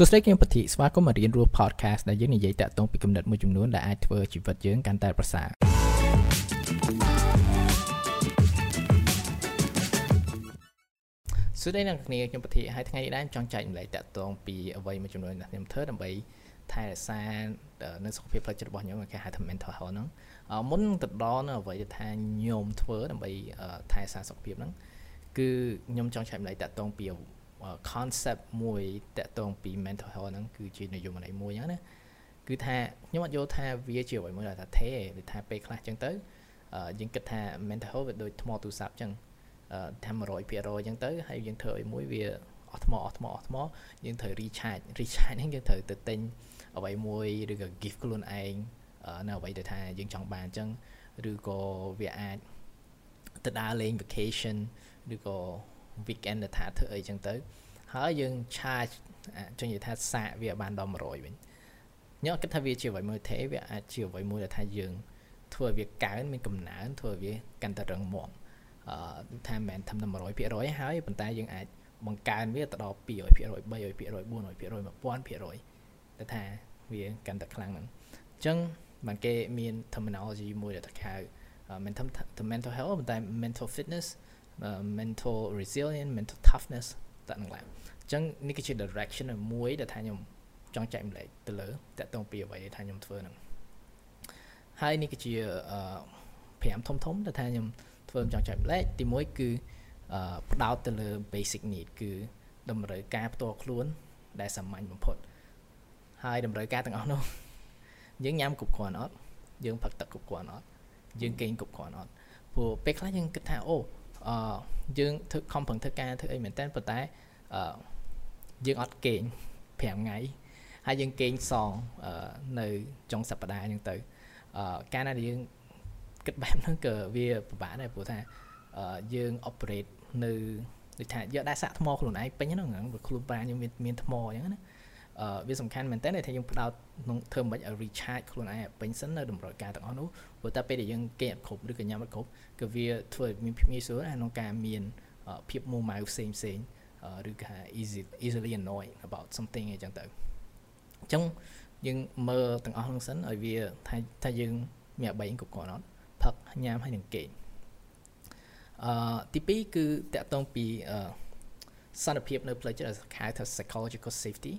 សួស្តីគឹមពធីស្វាគមន៍មករៀនរស់ podcast ដែលយើងនិយាយតាក់ទងពីគំនិតមួយចំនួនដែលអាចធ្វើជីវិតយើងកាន់តែប្រសើរសួស្តីអ្នកគ្នាខ្ញុំពធីហើយថ្ងៃនេះដែរចង់ចែកម្លែកតាក់ទងពីអ្វីមួយចំនួនដែលខ្ញុំធ្វើដើម្បីថែរក្សានៅសុខភាពផ្លូវចិត្តរបស់ខ្ញុំគេហៅថា mental health ហ្នឹងមុនទៅដល់នៅអ្វីដែលថាខ្ញុំធ្វើដើម្បីថែរក្សាសុខភាពហ្នឹងគឺខ្ញុំចង់ចែកម្លែកតាក់ទងពី concept មួយតកតងពី mental health ហ្នឹងគឺជានយោបាយមួយហ្នឹងណាគឺថាខ្ញុំអត់យល់ថាវាជាអ្វីមួយដែលថាទេឬថាពេលខ្លះចឹងទៅយើងគិតថា mental health វាដូចថ្មទូរស័ព្ទចឹងថា100%ចឹងទៅហើយយើងធ្វើឲ្យមួយវាអស់ថ្មអស់ថ្មអស់ថ្មយើងត្រូវ recharge recharge ហ្នឹងយើងត្រូវទៅទិញអ្វីមួយឬក៏ gift ខ្លួនឯងនៅអ្វីដែលថាយើងចង់បានចឹងឬក៏វាអាចទៅដើរលេង vacation ឬក៏ weekend ទៅថាធ្វើអីចឹងទៅហើយយើង charge ចឹងនិយាយថាសាកវាបានដល់100វិញខ្ញុំគិតថាវាជាអ្វីមួយទេវាអាចជាអ្វីមួយដែលថាយើង ធ្វើឲ្យវាកើនមានកំណើនធ្វើឲ្យវាកាន់តែរឹងមាំអឺថាមិនមែនធ្វើតែ100%ហើយប៉ុន្តែយើងអាចបង្កើនវាទៅដល់200% 300% 400% 1000%ទៅថាវាកាន់តែខ្លាំងហ្នឹងអញ្ចឹងបានគេមាន terminology មួយដែលថាហៅ mental health ប៉ុន្តែ mental fitness mental resilience mental toughness តើនឹងឡើងអញ្ចឹងនេះគឺជា direction មួយដែលថាខ្ញុំចង់ចែកម្លែកទៅលើតកតងពីអ្វីដែលថាខ្ញុំធ្វើហ្នឹងហើយនេះគឺជា5ធំធំដែលថាខ្ញុំធ្វើចង់ចែកម្លែកទី1គឺផ្ដោតទៅលើ basic need គឺតម្រូវការផ្ទាល់ខ្លួន ដែលសាមញ្ញបំផុត ហើយតម្រូវការទាំងអស់នោះយើងញ៉ាំគ្រប់គ្រាន់អត់យើងផឹកទឹកគ្រប់គ្រាន់អត់យើងគេងគ្រប់គ្រាន់អត់ព្រោះពេលខ្លះយើងគិតថាអូ អឺយើងធ្វើខំប្រឹងធ្វើការធ្វើអីមែនតើប៉ុន្តែអឺយើងអត់គេង5ថ្ងៃហើយយើងគេងសងនៅចុងសប្តាហ៍ហ្នឹងទៅអឺកាលណាយើងគិតបែបហ្នឹងក៏វាពិបាកដែរព្រោះថាយើង operate នៅដូចថាយកដាក់សាក់ថ្មខ្លួនឯងពេញហ្នឹងខ្លួនប្រាណយើងមានមានថ្មអញ្ចឹងណាអឺ វាសំខាន់មែនតើថាយើងផ្ដោតក្នុងធ្វើមិនឲ្យ recharge ខ្លួនឯងឲ្យពេញសិននៅតម្រូវការទាំងអស់នោះព្រោះតែពេលដែលយើងគេអត់គ្រប់ឬក៏ញ៉ាំអត់គ្រប់គឺវាធ្វើឲ្យមានភាពងាយស្រួលក្នុងការមានភាពមួម៉ៅផ្សេងផ្សេងឬក៏ easy easily annoyed about something អីចឹងទៅអញ្ចឹងយើងមើលទាំងអស់ហ្នឹងសិនឲ្យវាថាថាយើងមានអ្វីគ្រប់គ្រាន់អត់ផឹកញ៉ាំហើយនឹងគេងអឺទី2គឺតកតងពីសន្តិភាពនៅផ្លូវចិត្តហៅថា psychological safety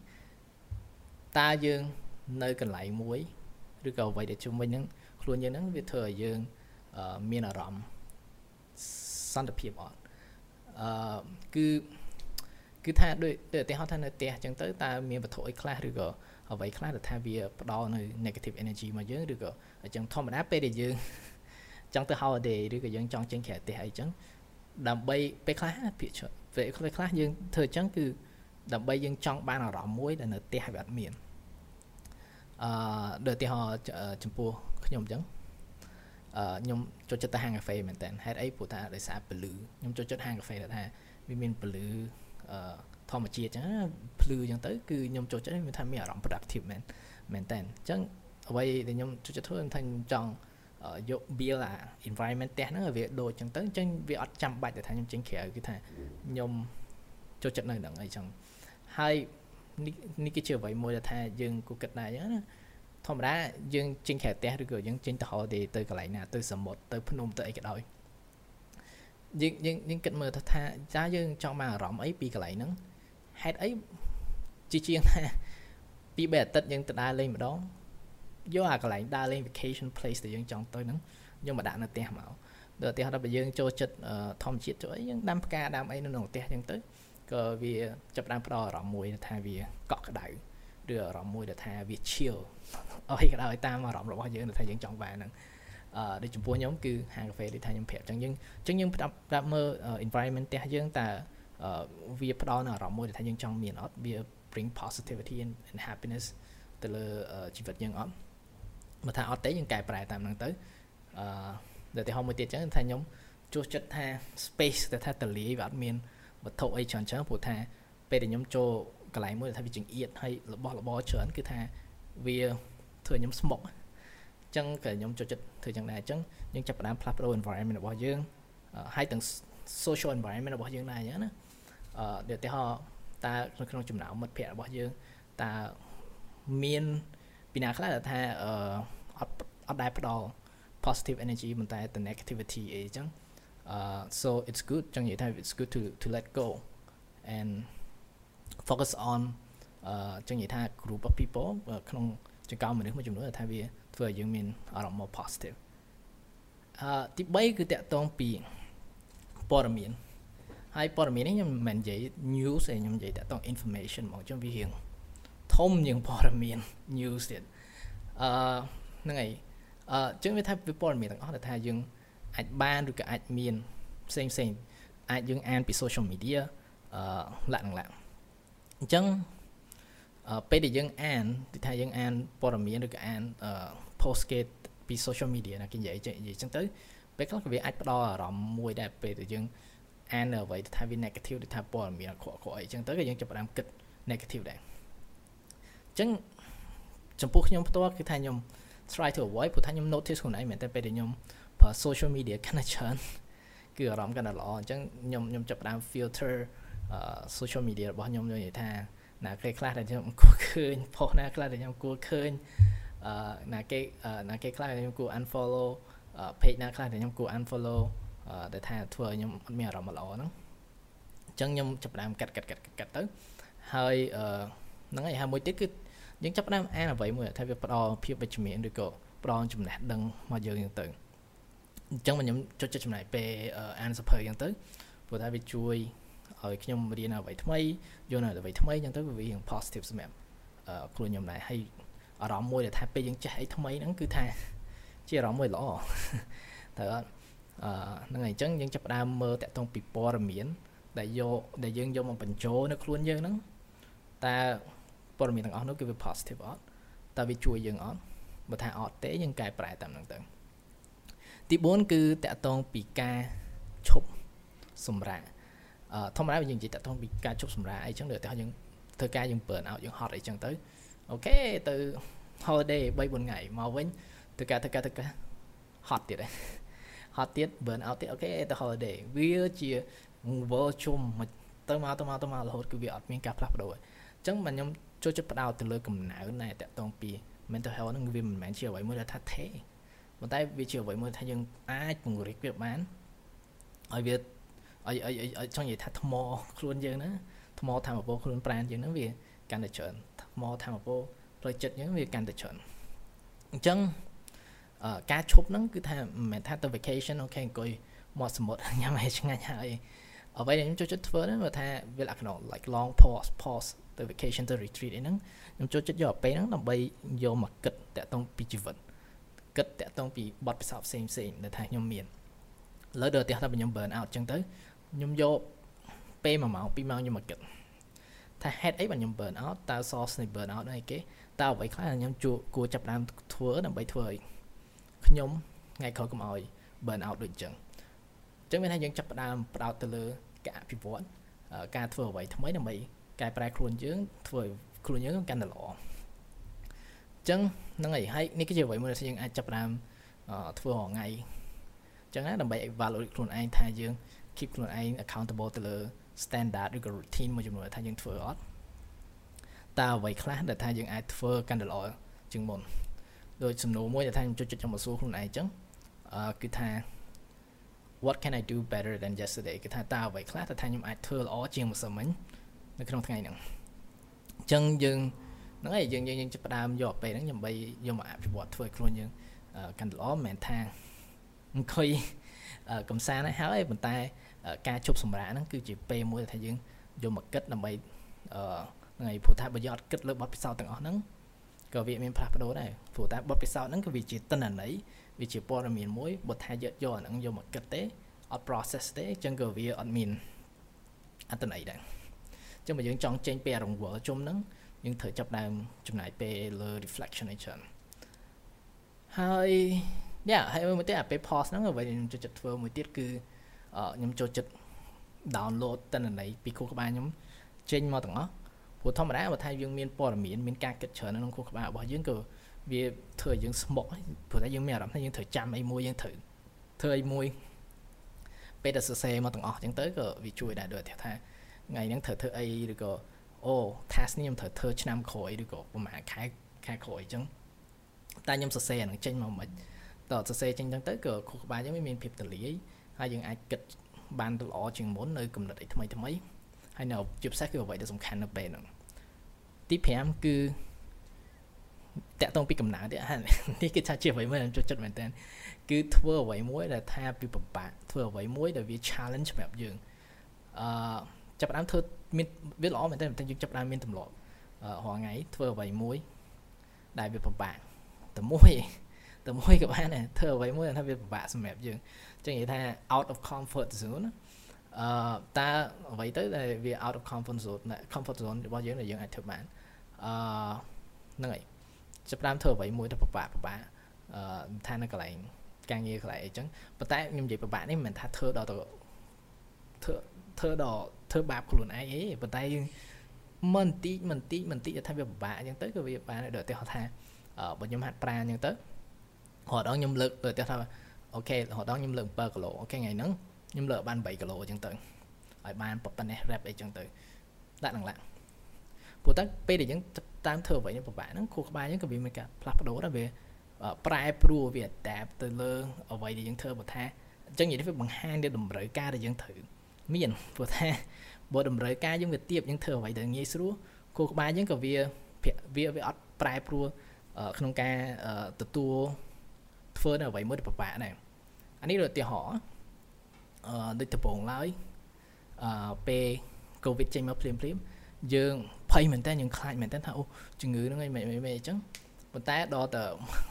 តើយើងនៅកន្លែងមួយឬក៏អ្វីដែលជុំវិញហ្នឹងខ្លួនយើងហ្នឹងវាធ្វើឲ្យយើងមានអារម្មណ៍សន្តិភាពអត់អឺគឺគឺថាដូចឧទាហរណ៍ថានៅផ្ទះអញ្ចឹងទៅតើមានវត្ថុអីខ្លះឬក៏អ្វីខ្លះដែលថាវាផ្ដល់នៅ negative energy មកយើងឬក៏អញ្ចឹងធម្មតាពេលដែលយើងចង់ទៅ holiday ឬក៏យើងចង់ចេញក្រៅផ្ទះអីចឹងដើម្បីពេលខ្លះពាក្យពេលខ្លះយើងធ្វើអញ្ចឹងគឺដើម្បីយើងចង់បានអារម្មណ៍មួយដែលនៅផ្ទះវាអត់មាន អឺដូចឧទាហរណ៍ចំពោះខ្ញុំអញ្ចឹងអឺខ្ញុំចូលចិត្តទៅហាងកាហ្វេមែនតើហេតុអីព្រោះថាដោយសារពលឺខ្ញុំចូលចិត្តហាងកាហ្វេដែលថាវាមានពលឺអឺធម្មជាតិអញ្ចឹងភ្លឺអញ្ចឹងទៅគឺខ្ញុំចូលចិត្តមានថាមានអារម្មណ៍ productive មែនមែនតើអញ្ចឹងអ្វីដែលខ្ញុំចូលចិត្តធ្វើខ្ញុំថាខ្ញុំចង់យក build អា environment ផ្ទះហ្នឹងឲ្យវាដូចអញ្ចឹងទៅអញ្ចឹងវាអត់ចាំបាច់តែថាខ្ញុំចេញក្រៅគឺថាខ្ញុំចូលចិត្តនៅហ្នឹងអីចឹងហើយ នេះគឺជាអ្វីមួយដែលថាយើងគូគិតដែរអញ្ចឹងណាធម្មតាយើងចេញក្រៅផ្ទះឬក៏យើងចេញទៅ holiday ទៅកន្លែងណាទៅសមុទ្រទៅភ្នំទៅអីក៏ដោយយើងយើងយើងគិតមើលទៅថាចាយើងចង់បានអារម្មណ៍អីពីកន្លែងហ្នឹងហេតុអីជាជាងថាពីបែអាទិត្យយើងទៅដើរលេងម្ដងយកអាកន្លែងដើរលេង vacation place ដែលយើងចង់ទៅហ្នឹងយកមកដាក់នៅផ្ទះមកដល់ផ្ទះដល់បើយើងចូលចិត្តធម្មជាតិចូលអីយើងដាំផ្កាដាំអីនៅក្នុងផ្ទះអញ្ចឹងទៅ ក៏វាចាប់ផ្ដើមផ្ដល់អារម្មណ៍មួយថាវាកក់ក្ដៅឬអារម្មណ៍មួយដែលថាវា chill អីក៏ដោយតាមអារម្មណ៍របស់យើងដែលថាយើងចង់បានហ្នឹងអឺដូចចំពោះខ្ញុំគឺហាងកាហ្វេដូចថាខ្ញុំប្រាប់អញ្ចឹងយើងអញ្ចឹងយើងប្រាប់ប្រាប់មើល environment ផ្ទះយើងតើវាផ្ដល់នូវអារម្មណ៍មួយដែលថាយើងចង់មានអត់វា bring positivity and happiness ទៅលើជីវិតយើងអត់បើថាអត់ទេយើងកែប្រែតាមហ្នឹងទៅអឺដែលទីហោមួយទៀតអញ្ចឹងថាខ្ញុំជួសចិត្តថា space ដែលថាតលាយវាអត់មាន វត្ថុអីច្រើនច្រើនព្រោះថាពេលដែលខ្ញុំចូលកន្លែងមួយថាវាចង្អៀតហើយរបស់របរច្រើនគឺថាវាធ្វើខ្ញុំស្មុកអញ្ចឹងក៏ខ្ញុំចូលចិត្តធ្វើចឹងដែរអញ្ចឹងយើងចាប់ផ្ដើមផ្លាស់ប្ដូរ environment របស់យើងហើយទាំង social environment របស់យើងដែរអញ្ចឹងណាអឺឧទាហរណ៍តើនៅក្នុងចំណោមមិត្តភ័ក្តិរបស់យើងតតើមានពីណាខ្លះថាអឺអត់អត់ដែលផ្ដល់ positive energy ប៉ុន្តែតែ negativity អីចឹង uh so it's good ចឹងនិយាយថា it's good to to let go and focus on អឺចឹងនិយាយថា group of people ក្នុងចង្កោមមនុស្សមួយចំនួនថាវាធ្វើឲ្យយើងមានអារម្មណ៍មក positive អឺទី3គឺតកតងពីព័ត៌មានហើយព័ត៌មាននេះខ្ញុំមិនមែននិយាយ news ទេខ្ញុំនិយាយតកតង information ហ្មងចឹងវារៀងធំជាងព័ត៌មាន news ទៀតអឺហ្នឹងហើយអឺចឹងវាថាវាព័ត៌មានទាំងអស់ដែលថាយើង អាចបានឬក៏អាចមានផ្សេងផ្សេងអាចយើងអានពី social media អឺឡាក់នឹងឡាក់អញ្ចឹងពេលដែលយើងអានទីថាយើងអានព័ត៌មានឬក៏អាន post គេពី social media ណាគេនិយាយនិយាយចឹងទៅពេលខ្លះក៏វាអាចផ្ដល់អារម្មណ៍មួយដែរពេលដែលយើងអាននៅអ្វីទៅថាវា negative ទៅថាព័ត៌មានអក្រក់អក្រក់អីចឹងទៅក៏យើងចាប់ផ្ដើមគិត negative ដែរអញ្ចឹងចំពោះខ្ញុំផ្ទាល់គឺថាខ្ញុំ try to avoid ព្រោះថាខ្ញុំ notice ខ្លួនឯងមែនតែពេលដែលខ្ញុំ ប្រើ social media កាន់តែច្រើនគឺអារម្មណ៍កាន់តែល្អអញ្ចឹងខ្ញុំខ្ញុំចាប់ផ្ដើម filter social media របស់ខ្ញុំនិយាយថាណាគេខ្លះដែលខ្ញុំគួរឃើញផុសណាខ្លះដែលខ្ញុំគួរឃើញអឺណាគេណាគេខ្លះដែលខ្ញុំគួរ unfollow page ណាខ្លះដែលខ្ញុំគួរ unfollow ដែលថាធ្វើឲ្យខ្ញុំអត់មានអារម្មណ៍ល្អហ្នឹងអញ្ចឹងខ្ញុំចាប់ផ្ដើមកាត់កាត់កាត់កាត់ទៅហើយអឺហ្នឹងហើយហើយមួយទៀតគឺយើងចាប់ផ្ដើមអានអ្វីមួយថាវាផ្ដល់ភាពវិជ្ជមានឬក៏ផ្ដល់ចំណេះដឹងមកយើងហ្នឹងទៅ អញ្ចឹងខ្ញុំចូលចិត្តចំណាយពេលអានសភៅអញ្ចឹងទៅព្រោះថាវាជួយឲ្យខ្ញុំរៀនអ្វីថ្មីយល់នៅអ្វីថ្មីអញ្ចឹងទៅវារៀង positive សម្រាប់ខ្លួនខ្ញុំដែរហើយអារម្មណ៍មួយដែលថាពេលយើងចេះអីថ្មីហ្នឹងគឺថាជាអារម្មណ៍មួយល្អតើអត់អឺហ្នឹងហើយអញ្ចឹងយើងចាប់ផ្ដើមមើលតាក់ទងពីព័ត៌មានដែលយកដែលយើងយកមកបញ្ចូលនៅខ្លួនយើងហ្នឹងតើព័ត៌មានទាំងអស់នោះគឺវា positive អត់តើវាជួយយើងអត់បើថាអត់ទេយើងកែប្រែតាមហ្នឹងទៅ ទី4គឺតាក់ទងពីការឈប់សម្រាកអឺធម្មតាយើងនិយាយតាក់ទងពីការឈប់សម្រាកអីចឹងដូចតែយើងធ្វើការយើង burn out យើងហត់អីចឹងទៅអូខេទៅ holiday 3 4ថ្ងៃមកវិញធ្វើការធ្វើការធ្វើការហត់ទៀតហើយហត់ទៀត burn out ទៀតអូខេទៅ holiday វាជា world ជុំទៅមកទៅមកទៅមករហូតគឺវាអត់មានការផ្លាស់ប្ដូរអញ្ចឹងមកខ្ញុំចូលចិត្តផ្ដោតទៅលើកំណៅណែតាក់ទងពី mental health ហ្នឹងវាមិនមែនជាអ្វីមួយដែលថាទេ ប៉ុន្តែវាជាអ្វីមួយថាយើងអាចពង្រីកវាបានឲ្យវាឲ្យឲ្យឲ្យចង់និយាយថាថ្មខ្លួនយើងណាថ្មធម្មពលខ្លួនប្រាណយើងហ្នឹងវាកាន់តែច្រើនថ្មធម្មពលផ្លូវចិត្តយើងវាកាន់តែច្រើនអញ្ចឹងការឈប់ហ្នឹងគឺថាមិនមែនថាទៅ vacation អូខេអង្គុយមកសមុទ្រញ៉ាំអីឆ្ងាញ់ហើយអ្វីដែលខ្ញុំចូលចិត្តធ្វើហ្នឹងគឺថាវាលក្ខណៈ like long pause pause ទៅ vacation ទៅ retreat អីហ្នឹងខ្ញុំចូលចិត្តយកពេលហ្នឹងដើម្បីយកមកគិតតាក់ទងពីជីវិត គិតតាក់ទងពីបទពិសោធន៍ផ្សេងផ្សេងដែលថាខ្ញុំមានលើដល់ផ្ទះថាខ្ញុំ burn out អញ្ចឹងទៅខ្ញុំយកពេល1ម៉ោង2ម៉ោងខ្ញុំមកគិតថាហេតុអីបានខ្ញុំ burn out តើ source នៃ burn out អីគេតើអ្វីខ្លះខ្ញុំជួគួរចាប់ដើមធ្វើដើម្បីធ្វើឲ្យខ្ញុំថ្ងៃក្រោយកុំឲ្យ burn out ដូចអញ្ចឹងអញ្ចឹងមានថាយើងចាប់ផ្ដើមផ្ដោតទៅលើការអភិវឌ្ឍការធ្វើអ្វីថ្មីដើម្បីកែប្រែខ្លួនយើងធ្វើឲ្យខ្លួនយើងកាន់តែល្អអញ្ចឹងហ្នឹងហើយហើយនេះគឺជាអ្វីមួយដែលយើងអាចចាប់ផ្ដើមធ្វើរាល់ថ្ងៃអញ្ចឹងណាដើម្បី evaluate ខ្លួនឯងថាយើង keep ខ្លួនឯង accountable ទៅលើ standard ឬក៏ routine មួយចំនួនថាយើងធ្វើអត់តើអ្វីខ្លះដែលថាយើងអាចធ្វើកាន់តែល្អជាងមុនដូចសំណួរមួយដែលថាខ្ញុំចូលចិត្តចង់មកសួរខ្លួនឯងអញ្ចឹងអឺគឺថា what can i do better than yesterday គឺថាតើអ្វីខ្លះដែលថាខ្ញុំអាចធ្វើល្អជាងម្សិលមិញនៅក្នុងថ្ងៃហ្នឹងអញ្ចឹងយើង ហ្នឹងហើយយើងយើងចាប់ផ្ដើមយកពេលហ្នឹងដើម្បីយកមកអភិវឌ្ឍធ្វើឲ្យខ្លួនយើងកាន់ល្អមិនមែនថាអង្គុយកំសាន្តហើយប៉ុន្តែការជប់សម្រាកហ្នឹងគឺជាពេលមួយដែលថាយើងយកមកគិតដើម្បីអឺថ្ងៃព្រោះថាបើយើងអត់គិតលើបទពិសោធន៍ទាំងអស់ហ្នឹងក៏វាមានផ្លាស់ប្ដូរដែរព្រោះតែបទពិសោធន៍ហ្នឹងគឺវាជាតនន័យវាជាព័ត៌មានមួយបើថាយកយកអាហ្នឹងយកមកគិតទេអត់ process ទេអញ្ចឹងក៏វាអត់មានអត្តន័យដែរអញ្ចឹងបើយើងចង់ចេញពីរង្វល់ជុំហ្នឹង យើងត្រូវចាប់ដើមចំណាយពេលលើ reflection ឯច្រើនហើយយ៉ាហើយមួយទៀតអាពេល pause ហ្នឹងអ្វីខ្ញុំចូលចិត្តធ្វើមួយទៀតគឺខ្ញុំចូលចិត្ត download តន្ន័យពីខួរក្បាលខ្ញុំចេញមកទាំងអស់ព្រោះធម្មតាបើថាយើងមានព័ត៌មានមានការគិតច្រើននៅក្នុងខួរក្បាលរបស់យើងក៏វាធ្វើឲ្យយើងស្មុកព្រោះតែយើងមានអារម្មណ៍ថាយើងត្រូវចាំអីមួយយើងត្រូវធ្វើអីមួយពេលដែលសរសេរមកទាំងអស់អញ្ចឹងទៅក៏វាជួយដែរដូចថាថ្ងៃហ្នឹងត្រូវធ្វើអីឬក៏ អូ task នេះខ្ញុំត្រូវធ្វើឆ្នាំក្រោយឬក៏ប្រហែលខែខែក្រោយអញ្ចឹងតែខ្ញុំសរសេរអានឹងចេញមកមិនតសរសេរចេញអញ្ចឹងទៅក៏ខួរក្បាលយើងមានភាពទលាយហើយយើងអាចគិតបានល្អជាងមុននៅកំណត់អីថ្មីថ្មីហើយនៅជាពិសេសគឺអ្វីដែលសំខាន់នៅពេលហ្នឹងទី5គឺតាក់ទងពីកំណើតនេះគឺថាជាអ្វីមួយចូលចិត្តមែនតើគឺធ្វើអ្វីមួយដែលថាពីពិបាកធ្វើអ្វីមួយដែលវា challenge សម្រាប់យើងអឺចាប់ផ្ដើមធ្វើ មានវាល្អមែនតើតែយើងចាប់ផ្ដើមមានទម្លាប់រាល់ថ្ងៃធ្វើអ្វីមួយដែលវាពិបាកតែមួយតែមួយក៏បានដែរធ្វើអ្វីមួយថាវាពិបាកសម្រាប់យើងអញ្ចឹងនិយាយថា out of comfort zone អឺតើអ្វីទៅដែលវា out of comfort zone comfort zone របស់យើងដែលយើងអាចធ្វើបានអឺហ្នឹងហើយចាប់តាមធ្វើអ្វីមួយទៅពិបាកពិបាកអឺថានៅកន្លែងការងារកន្លែងអីចឹងប៉ុន្តែខ្ញុំនិយាយពិបាកនេះមិនមែនថាធ្វើដល់ទៅធ្វើធ្វើដល់ ធ្វើបាបខ្លួនឯងអីប៉ុន្តែយើងមិនតិចមិនតិចមិនតិចថាវាពិបាកអញ្ចឹងទៅក៏វាបានដូចឧទាហរណ៍ថាបើខ្ញុំហាត់ប្រាណអញ្ចឹងទៅរហូតដល់ខ្ញុំលើកដូចឧទាហរណ៍ថាអូខេរហូតដល់ខ្ញុំលើក7គីឡូអូខេថ្ងៃហ្នឹងខ្ញុំលើកបាន8គីឡូអញ្ចឹងទៅឲ្យបានប៉ុណ្ណេះ rep អីចឹងទៅដាក់នឹងឡាព្រោះតែពេលដែលយើងតាមធ្វើអ្វីពិបាកហ្នឹងខួរក្បាលយើងក៏វាមានការផ្លាស់ប្ដូរដែរវាប្រែប្រួលវា adapt ទៅលើអ្វីដែលយើងធ្វើបើថាអញ្ចឹងនិយាយទៅវាបង្ហាញនៅតម្រូវការដែលយើងត្រូវ មានព្រោះថាបើតម្រូវការយើងវាទៀបយើងធ្វើអ្វីដែលងាយស្រួលខួរក្បាលយើងក៏វាវាវាអត់ប្រែប្រួលក្នុងការទទួលធ្វើនៅអ្វីមួយដែលពិបាកដែរអានេះដូចឧទាហរណ៍អឺដូចដំបូងឡើយអឺពេល COVID ចេញមកភ្លាមភ្លាមយើងភ័យមែនតើយើងខ្លាចមែនតើថាអូជំងឺហ្នឹងឯងមិនមិនអញ្ចឹងប៉ុន្តែដល់ទៅ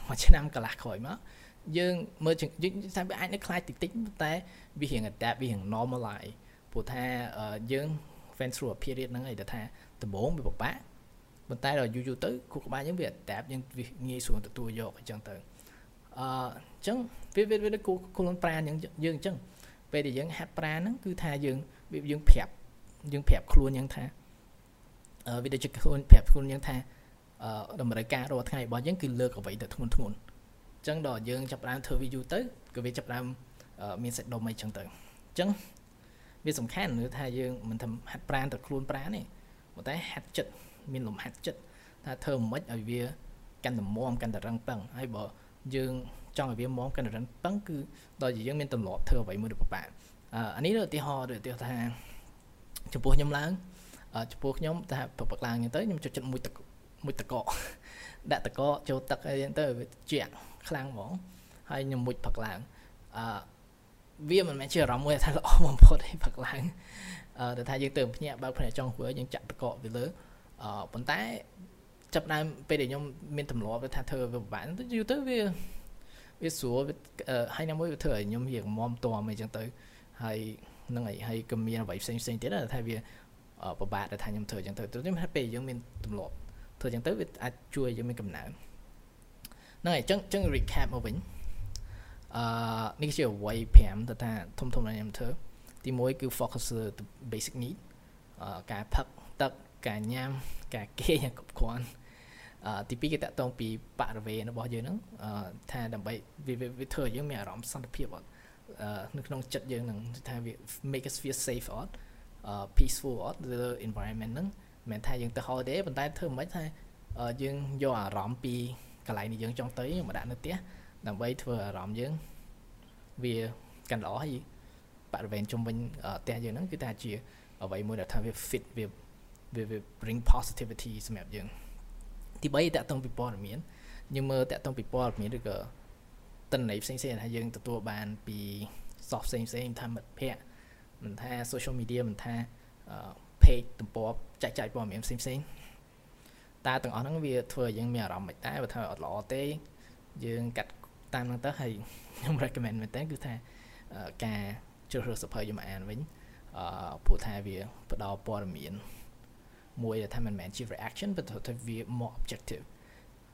មួយឆ្នាំកន្លះក្រោយមកយើងមើលយើងថាវាអាចនៅខ្លាចតិចតិចតែវារៀង adapt វារៀង normalize ព្រោះថាយើង fan through a period ហ្នឹងឯងទៅថាដំបូងវាពិបាកប៉ុន្តែដល់យូរយូរទៅគូក្បាលយើងវា adapt យើងងាយស្រួលទទួលយកអញ្ចឹងទៅអឺអញ្ចឹងវាវាវាគូគូលប្រាណយើងយើងអញ្ចឹងពេលដែលយើងហាត់ប្រាណហ្នឹងគឺថាយើងយើងប្រាប់យើងប្រាប់ខ្លួនយើងថាអឺវាដូចជាខ្លួនប្រាប់ខ្លួនយើងថាអឺតម្រូវការរាល់ថ្ងៃរបស់យើងគឺលើកអ្វីទៅធ្ងន់ធ្ងរអញ្ចឹងដល់យើងចាប់ផ្ដើមធ្វើវាយូរទៅក៏វាចាប់ផ្ដើមមានសេចដុំអីចឹងទៅអញ្ចឹង វាសំខាន់គឺថាយើងមិនថាហាត់ប្រាណតែខ្លួនប្រាណទេប៉ុន្តែហាត់ចិត្តមានលំហាត់ចិត្តថាធ្វើមិនឲ្យវាកាន់តែមមកាន់តែរឹងប៉ឹងហើយបើយើងចង់ឲ្យវាមមកាន់តែរឹងប៉ឹងគឺដល់យើងមានទម្លាប់ធ្វើអ្វីមួយទៅពិបាកអានេះឧទាហរណ៍ឧទាហរណ៍ថាចំពោះខ្ញុំឡើងចំពោះខ្ញុំថាប្រពឹកឡើងហ្នឹងទៅខ្ញុំចូលចិត្តមួយទឹកមួយតកកដាក់តកកចូលទឹកអីហ្នឹងទៅវាជាក់ខ្លាំងហ្មងហើយខ្ញុំមុជផឹកឡើងអឺ វាមិនមែនជាអារម្មណ៍មួយថាល្អបំផុតទេផឹកឡើងអឺតែថាយើងទៅភ្ញាក់បើកភ្នែកចង់ធ្វើយើងចាក់តកកវាលើអឺប៉ុន្តែចាប់ដើមពេលដែលខ្ញុំមានទម្លាប់ថាធ្វើវាពិបាកទៅយូរទៅវាវាស្រួលហើយណាមួយវាធ្វើឲ្យខ្ញុំរៀងមមតមអីចឹងទៅហើយនឹងហើយហើយក៏មានអ្វីផ្សេងផ្សេងទៀតថាវាពិបាកដែលថាខ្ញុំធ្វើចឹងទៅទៅខ្ញុំថាពេលយើងមានទម្លាប់ធ្វើចឹងទៅវាអាចជួយយើងមានកំណើនហ្នឹងហើយចឹងចឹង recap មកវិញ អឺនេះជាអ្វី5ទៅថាធំធំដែលខ្ញុំធ្វើទី1គឺ focus the basic need ការផឹកទឹកការញ៉ាំការគេងគ្រប់គ្រាន់អឺទី2គេតកតងពីបរិវេណរបស់យើងហ្នឹងអឺថាដើម្បីវាធ្វើឲ្យយើងមានអារម្មណ៍សន្តិភាពអត់នៅក្នុងចិត្តយើងហ្នឹងថាវា make us feel safe អត់ peaceful អត់លើ environment ហ្នឹងមិនមែនថាយើងទៅ holiday ប៉ុន្តែធ្វើមិនថាយើងយកអារម្មណ៍ពីកន្លែងនេះយើងចង់ទៅមកដាក់នៅផ្ទះ ដើម្បីធ្វើអារម្មណ៍យើងវាកាន់ល្អហើយបរិវេណជុំវិញផ្ទះយើងហ្នឹងគឺថាជាអ្វីមួយដែលថាវា fit វាវា bring positivity សម្រាប់យើងទី3តកតងពីព័ត៌មានយើងមើលតកតងពីព័ត៌មានឬក៏តន័យផ្សេងៗថាយើងទទួលបានពី soft ផ្សេងផ្សេងថាមិត្តភ័ក្តិមិនថា social media មិនថា page ទំព័រចែកចាយព័ត៌មានផ្សេងផ្សេងតើទាំងអស់ហ្នឹងវាធ្វើឲ្យយើងមានអារម្មណ៍មិនដែរបើថាអត់ល្អទេយើងកាត់ តាមហ្នឹងទៅហើយខ្ញុំ recommend មែនតើគឺថាការជ្រើសរើសសភៅយកមកអានវិញអឺព្រោះថាវាផ្ដល់ព័ត៌មានមួយដែលថាមិនមែនជា reaction ប៉ុន្តែវា more objective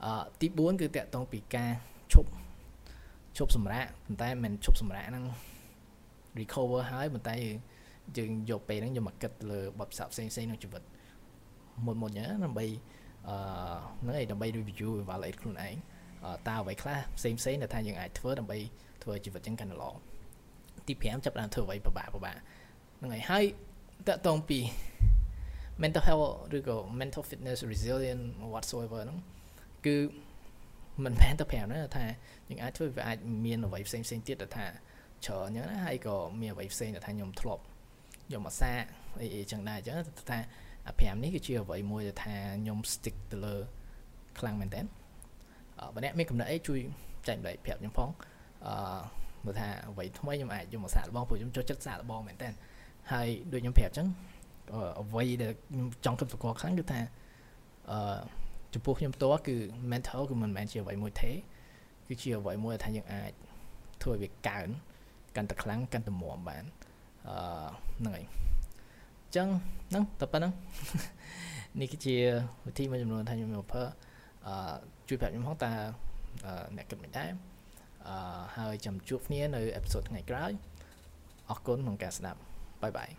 អឺទី4គឺតកតងពីការឈប់ឈប់សម្រាកប៉ុន្តែមិនឈប់សម្រាកហ្នឹង recover ហើយប៉ុន្តែយើងយកពេលហ្នឹងយកមកគិតលើបទពិសោធន៍ផ្សេងផ្សេងក្នុងជីវិតមុនមុនចឹងដើម្បីអឺហ្នឹងឯងដើម្បី review evaluate ខ្លួនឯង តើអ្វីខ្លះផ្សេងផ្សេងដែលថាយើងអាចធ្វើដើម្បីធ្វើជីវិតចឹងកាន់តែល្អទី5ចាប់ដើមធ្វើអ្វីពិបាកពិបាកហ្នឹងហើយហើយតកតងពី mental health ឬក៏ mental fitness resilient whatsoever ហ្នឹងគឺមិនមែនទៅប្រាប់ណាថាយើងអាចធ្វើវាអាចមានអ្វីផ្សេងផ្សេងទៀតទៅថាច្រើនអញ្ចឹងណាហើយក៏មានអ្វីផ្សេងទៅថាខ្ញុំធ្លាប់ខ្ញុំអាសាអីអីចឹងដែរអញ្ចឹងថាអា5នេះគឺជាអ្វីមួយដែលថាខ្ញុំ stick ទៅលើខ្លាំងមែនតើ បើអ្នកមានកំណត់អីជួយចែកម្លែកប្រាប់ខ្ញុំផងអឺមើលថាអ្វីថ្មីខ្ញុំអាចយកមកសាកល្បងព្រោះខ្ញុំចូលចិត្តសាកល្បងមែនតើហើយដូចខ្ញុំប្រាប់អញ្ចឹងអ្វីដែលខ្ញុំចង់គិតប្រកបខ្លាំងគឺថាអឺចំពោះខ្ញុំផ្ទាល់គឺ mental គឺមិនមែនជាអ្វីមួយទេគឺជាអ្វីមួយដែលថាយើងអាចធ្វើឲ្យវាកើនកាន់តែខ្លាំងកាន់តែមាំបានអឺហ្នឹងហើយអញ្ចឹងហ្នឹងតែប៉ុណ្្នឹងនេះគឺជាវិធីមួយចំនួនថាខ្ញុំមកប្រើ អឺជួយប្រាប់ខ្ញុំផងតើអ្នកគិតមិនដែរអឺហើយចាំជួបគ្នានៅអេពីសូតថ្ងៃក្រោយអរគុណក្នុងការស្ដាប់បាយបាយ